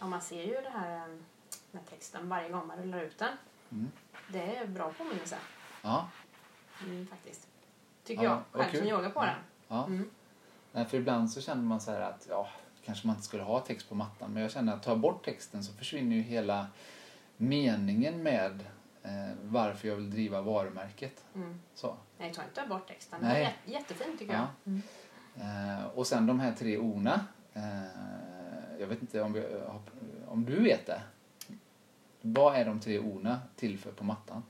Ja, man ser ju det här eh, med texten varje gång man rullar ut den. Mm. Det är bra påminnelse Ja, mm, faktiskt. Tycker Ja, jag själv som yogar på den. ja. Mm. Nej, för ibland så känner man så här att ja, kanske man inte skulle ha text på mattan. Men jag känner att jag bort texten så försvinner ju hela meningen med eh, varför jag vill driva varumärket. Mm. Så. Nej, ta inte bort texten. Nej. Det är jät- jättefint tycker jag. Ja. Mm. Eh, och sen de här tre orna. Eh, jag vet inte om, vi, om du vet det. Vad är de tre orna till för på mattan?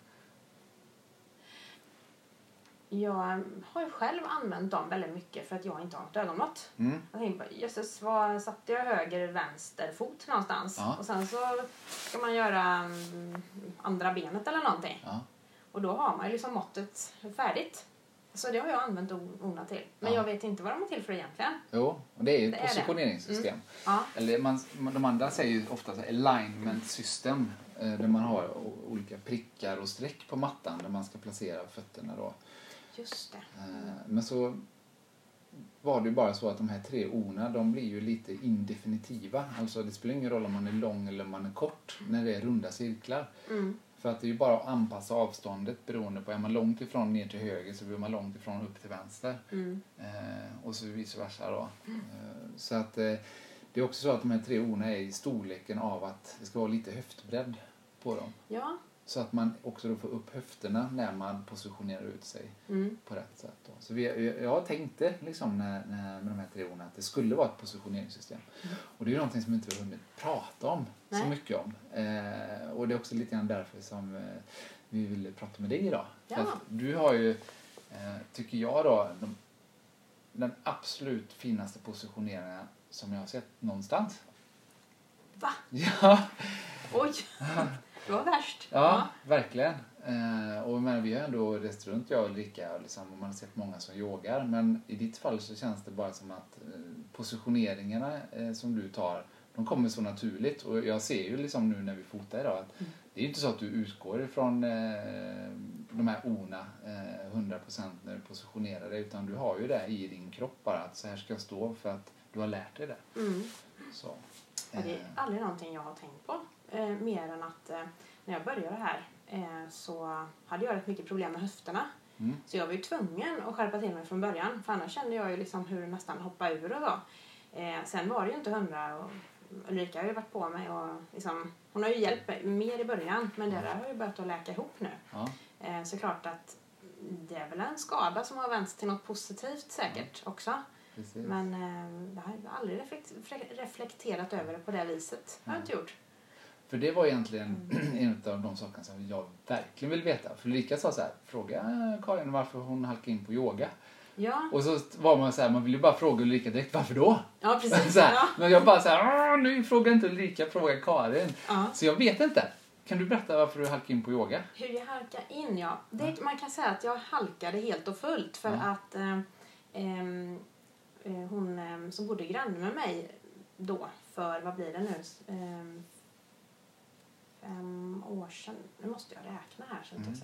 Jag har ju själv använt dem väldigt mycket för att jag inte har ett ögonmått. Mm. Jag tänkte bara, jösses, var satte jag höger, vänster fot någonstans? Ja. Och sen så ska man göra mm, andra benet eller någonting. Ja. Och då har man ju liksom måttet färdigt. Så det har jag använt orna till. Men Ja. jag vet inte vad de är till för egentligen. Jo, och det är ju Det positioneringssystem. Ja. Eller man, de andra säger ju ofta alignment system. eh, Där man har olika prickar och streck på mattan där man ska placera fötterna då. Just det. Eh, Men så var det ju bara så att de här tre orna de blir ju lite indefinitiva. Alltså det spelar ingen roll om man är lång eller om man är kort när det är runda cirklar. Mm. För att det är ju bara att anpassa avståndet beroende på, är man långt ifrån ner till höger så blir man långt ifrån upp till vänster. Mm. Eh, och så vice versa då. Eh, så att eh, det är också så att de här tre orna är i storleken av att det ska vara lite höftbredd på dem. Ja. Så att man också då får upp höfterna när man positionerar ut sig Mm. på rätt sätt. Då. Så vi, jag- tänkte liksom när, när, med de här tre orden att det skulle vara ett positioneringssystem. Och det är ju någonting som vi inte har hunnit prata om så Nej. mycket om. Eh, och det är också lite grann därför som eh, vi ville prata med dig idag. Ja. För att du har ju, eh, tycker jag då, de, den absolut finaste positioneringen som jag har sett någonstans. Va? Ja, Oj! Det var värst. Ja, verkligen. Eh, och menar, vi har ändå rest runt, jag och Ulrika, och liksom, och man har sett många som yogar. Men i ditt fall så känns det bara som att eh, positioneringarna eh, som du tar, de kommer så naturligt. Och jag ser ju liksom nu när vi fotar idag att det är ju inte så att du utgår ifrån eh, de här orna eh, 100% när du positionerar dig. Utan du har ju det i din kropp bara, att så här ska jag stå för att du har lärt dig det. Mm. Så. Ja, det är Eh, aldrig någonting jag har tänkt på. Eh, mer än att eh, när jag började här eh, så hade jag rätt mycket problem med höfterna. Mm. Så jag var ju tvungen att skärpa till mig från början. För annars kände jag ju liksom hur det nästan hoppade ur och så. Eh, sen var det ju inte hundra och Ulrika har ju varit på mig och liksom, hon har ju hjälpt mig mer i början. Men det där har ju börjat att läka ihop nu. ja. Eh, så klart att det är väl en skada som har vänts till något positivt säkert också. Precis. Men eh, jag har aldrig reflekterat över det på det viset. Det har jag inte gjort. För det var egentligen en av de sakerna som jag verkligen vill veta. För Ulrika sa så här, fråga Karin varför hon halkade in på yoga. Ja, Och så var man så här, man ville ju bara fråga Ulrika direkt, varför då? ja precis. Så här, Ja. Men jag bara så här, "Åh, nu frågar inte Ulrika, fråga Karin. Ja. Så jag vet inte. Kan du berätta varför du halkade in på yoga? Hur jag halkade in, ja. Det, man kan säga att jag halkade helt och fullt för att eh, ehm, eh, hon eh, som bodde granne med mig då för, vad blir det nu, eh, fem år sedan. Nu måste jag räkna här så Mm.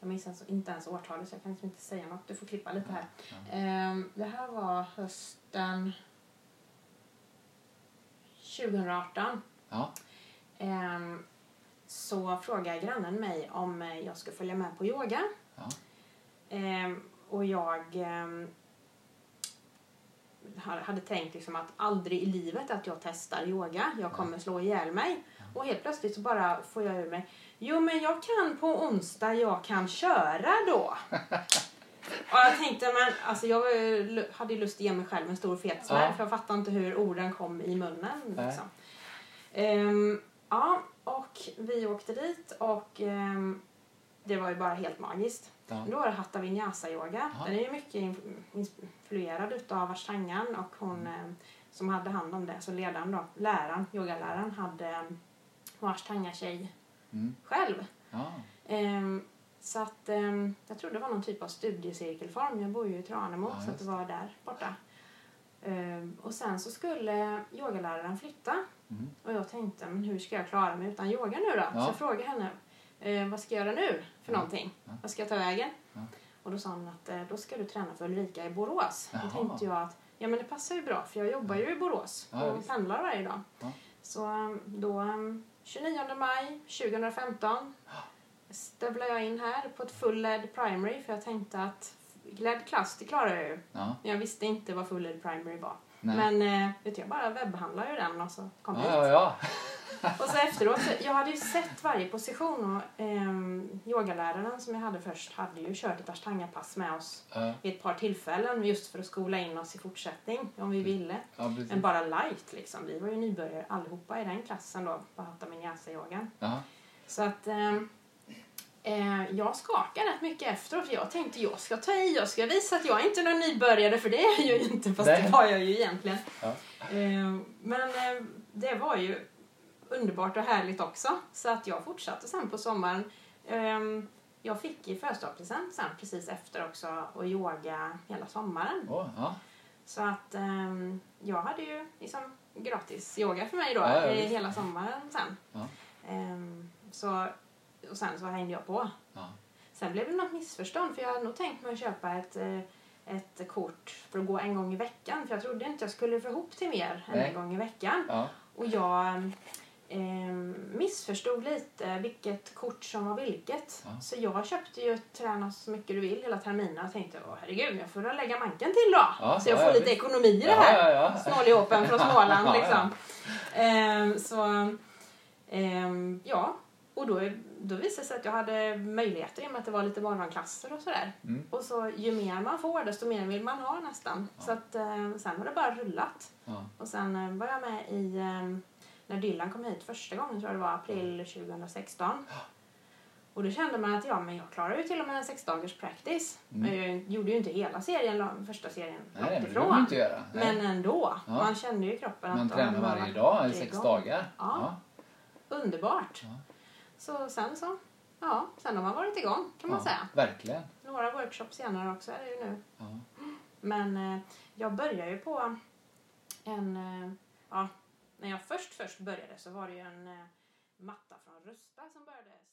jag minns alltså inte ens årtalet så jag kan liksom inte säga något. Du får klippa lite här. Ja. Ehm, det här var hösten 2018. Ja. Ehm, så frågade grannen mig om eh, jag skulle följa med på yoga. Ja. Ehm, och jag ha- hade tänkt liksom att aldrig i livet att jag testar yoga. Jag kommer slå ihjäl mig. Och helt plötsligt så bara får jag ur mig Jo men jag kan på onsdag, jag kan köra då. och jag tänkte men alltså jag hade ju lust att ge mig själv en stor fet smäll Ja. för jag fattade inte hur orden kom i munnen. Liksom. Ehm, ja, och vi åkte dit och ehm, det var ju bara helt magiskt. Ja. Då var det Hatha Vinyasa yoga. Ja. Den är ju mycket in- influerad utav Ashtangan och hon eh, som hade hand om det, så ledaren då, läraren, yogaläraren, hade var Ashtanga-tjej Mm. själv. Ja. Ehm, så att ehm, jag tror det var någon typ av studiecirkelform. Jag bor ju i Tranemo Ja, så det var där borta. Ehm, och sen så skulle yogaläraren flytta Mm. och jag tänkte men hur ska jag klara mig utan yoga nu då? Ja. Så jag frågade henne eh, vad ska jag göra nu för Ja. någonting? Ja. Vad ska jag ta vägen? Ja. Och då sa hon att eh, då ska du träna för Ulrika i Borås. Jaha. Då tänkte jag att ja men det passar ju bra för jag jobbar ju i Borås Ja, och visst. pendlar varje dag. Ja. Så um, då um, 29 maj 2015 stövlade jag in här på ett full LED primary för jag tänkte att LED-klass, det klarar jag ju. Ja. Men jag visste inte vad full LED primary var. Nej. Men eh, vet du, jag bara webbhandlade ju den och så kom ja, hit. ja, ja. Och så efteråt, så- jag hade ju sett varje position och ehm, yogaläraren som jag hade först hade ju kört ett ashtanga-pass med oss Ja, vid ett par tillfällen just för att skola in oss i fortsättning om vi ville. ja. Men bara light liksom. Vi var ju nybörjare allihopa i den klassen då på Hatha Vinyasa-yogan. Ja. Så att ehm, eh, jag skakade rätt mycket efteråt för jag tänkte jag ska ta i, jag ska visa att jag är inte någon nybörjare för det är jag ju inte fast Nej. det var jag ju egentligen. Ja. Eh, men eh, det var ju underbart och härligt också så att jag fortsatte sen på sommaren. Eh, jag fick i födelsedagspresent sen precis efter också och yoga hela sommaren. Åh, ja. Så att ehm, jag hade ju liksom gratis yoga för mig då Ja, ja, hela sommaren sen. Ehm, så, och sen så hängde jag på. Sen blev det något missförstånd för jag hade nog tänkt mig att köpa ett, eh, ett kort för att gå en gång i veckan för jag trodde inte jag skulle få ihop till mer än Nej. en gång i veckan. Ja. Och jag ehm, missförstod lite vilket kort som var vilket. Ja. Så jag köpte ju Träna så mycket du vill hela terminen och tänkte åh herregud jag får lägga manken till då. Ja, så jag ja, får ja, lite visst. ekonomi i det här. ja. Snåljåpen från Småland liksom. Ehm, så ehm, ja, och då, då visade det sig att jag hade möjligheter i och med att det var lite morgonklasser och sådär. Mm. Och så ju mer man får desto mer vill man ha nästan. Så att eh, sen har det bara rullat. Och sen eh, var jag med i, eh, när Dylan kom hit första gången, tror jag det var april 2016. Och då kände man att ja, men jag klarar ju till och med en sex dagars practice. Mm. Men jag gjorde ju inte hela serien, första serien Nej, men det ifrån. du inte göra. Nej. Men ändå. Ja. Man kände ju kroppen Man att tränar ja, varje men dag i sex gång. dagar. Ja. Underbart. Ja. Så sen så, ja, sen har man varit igång kan man Ja, säga. Verkligen. Några workshops senare också är det ju nu. Ja. Men eh, jag började ju på en, eh, ja, när jag först först började så var det ju en eh, matta från Rusta som började.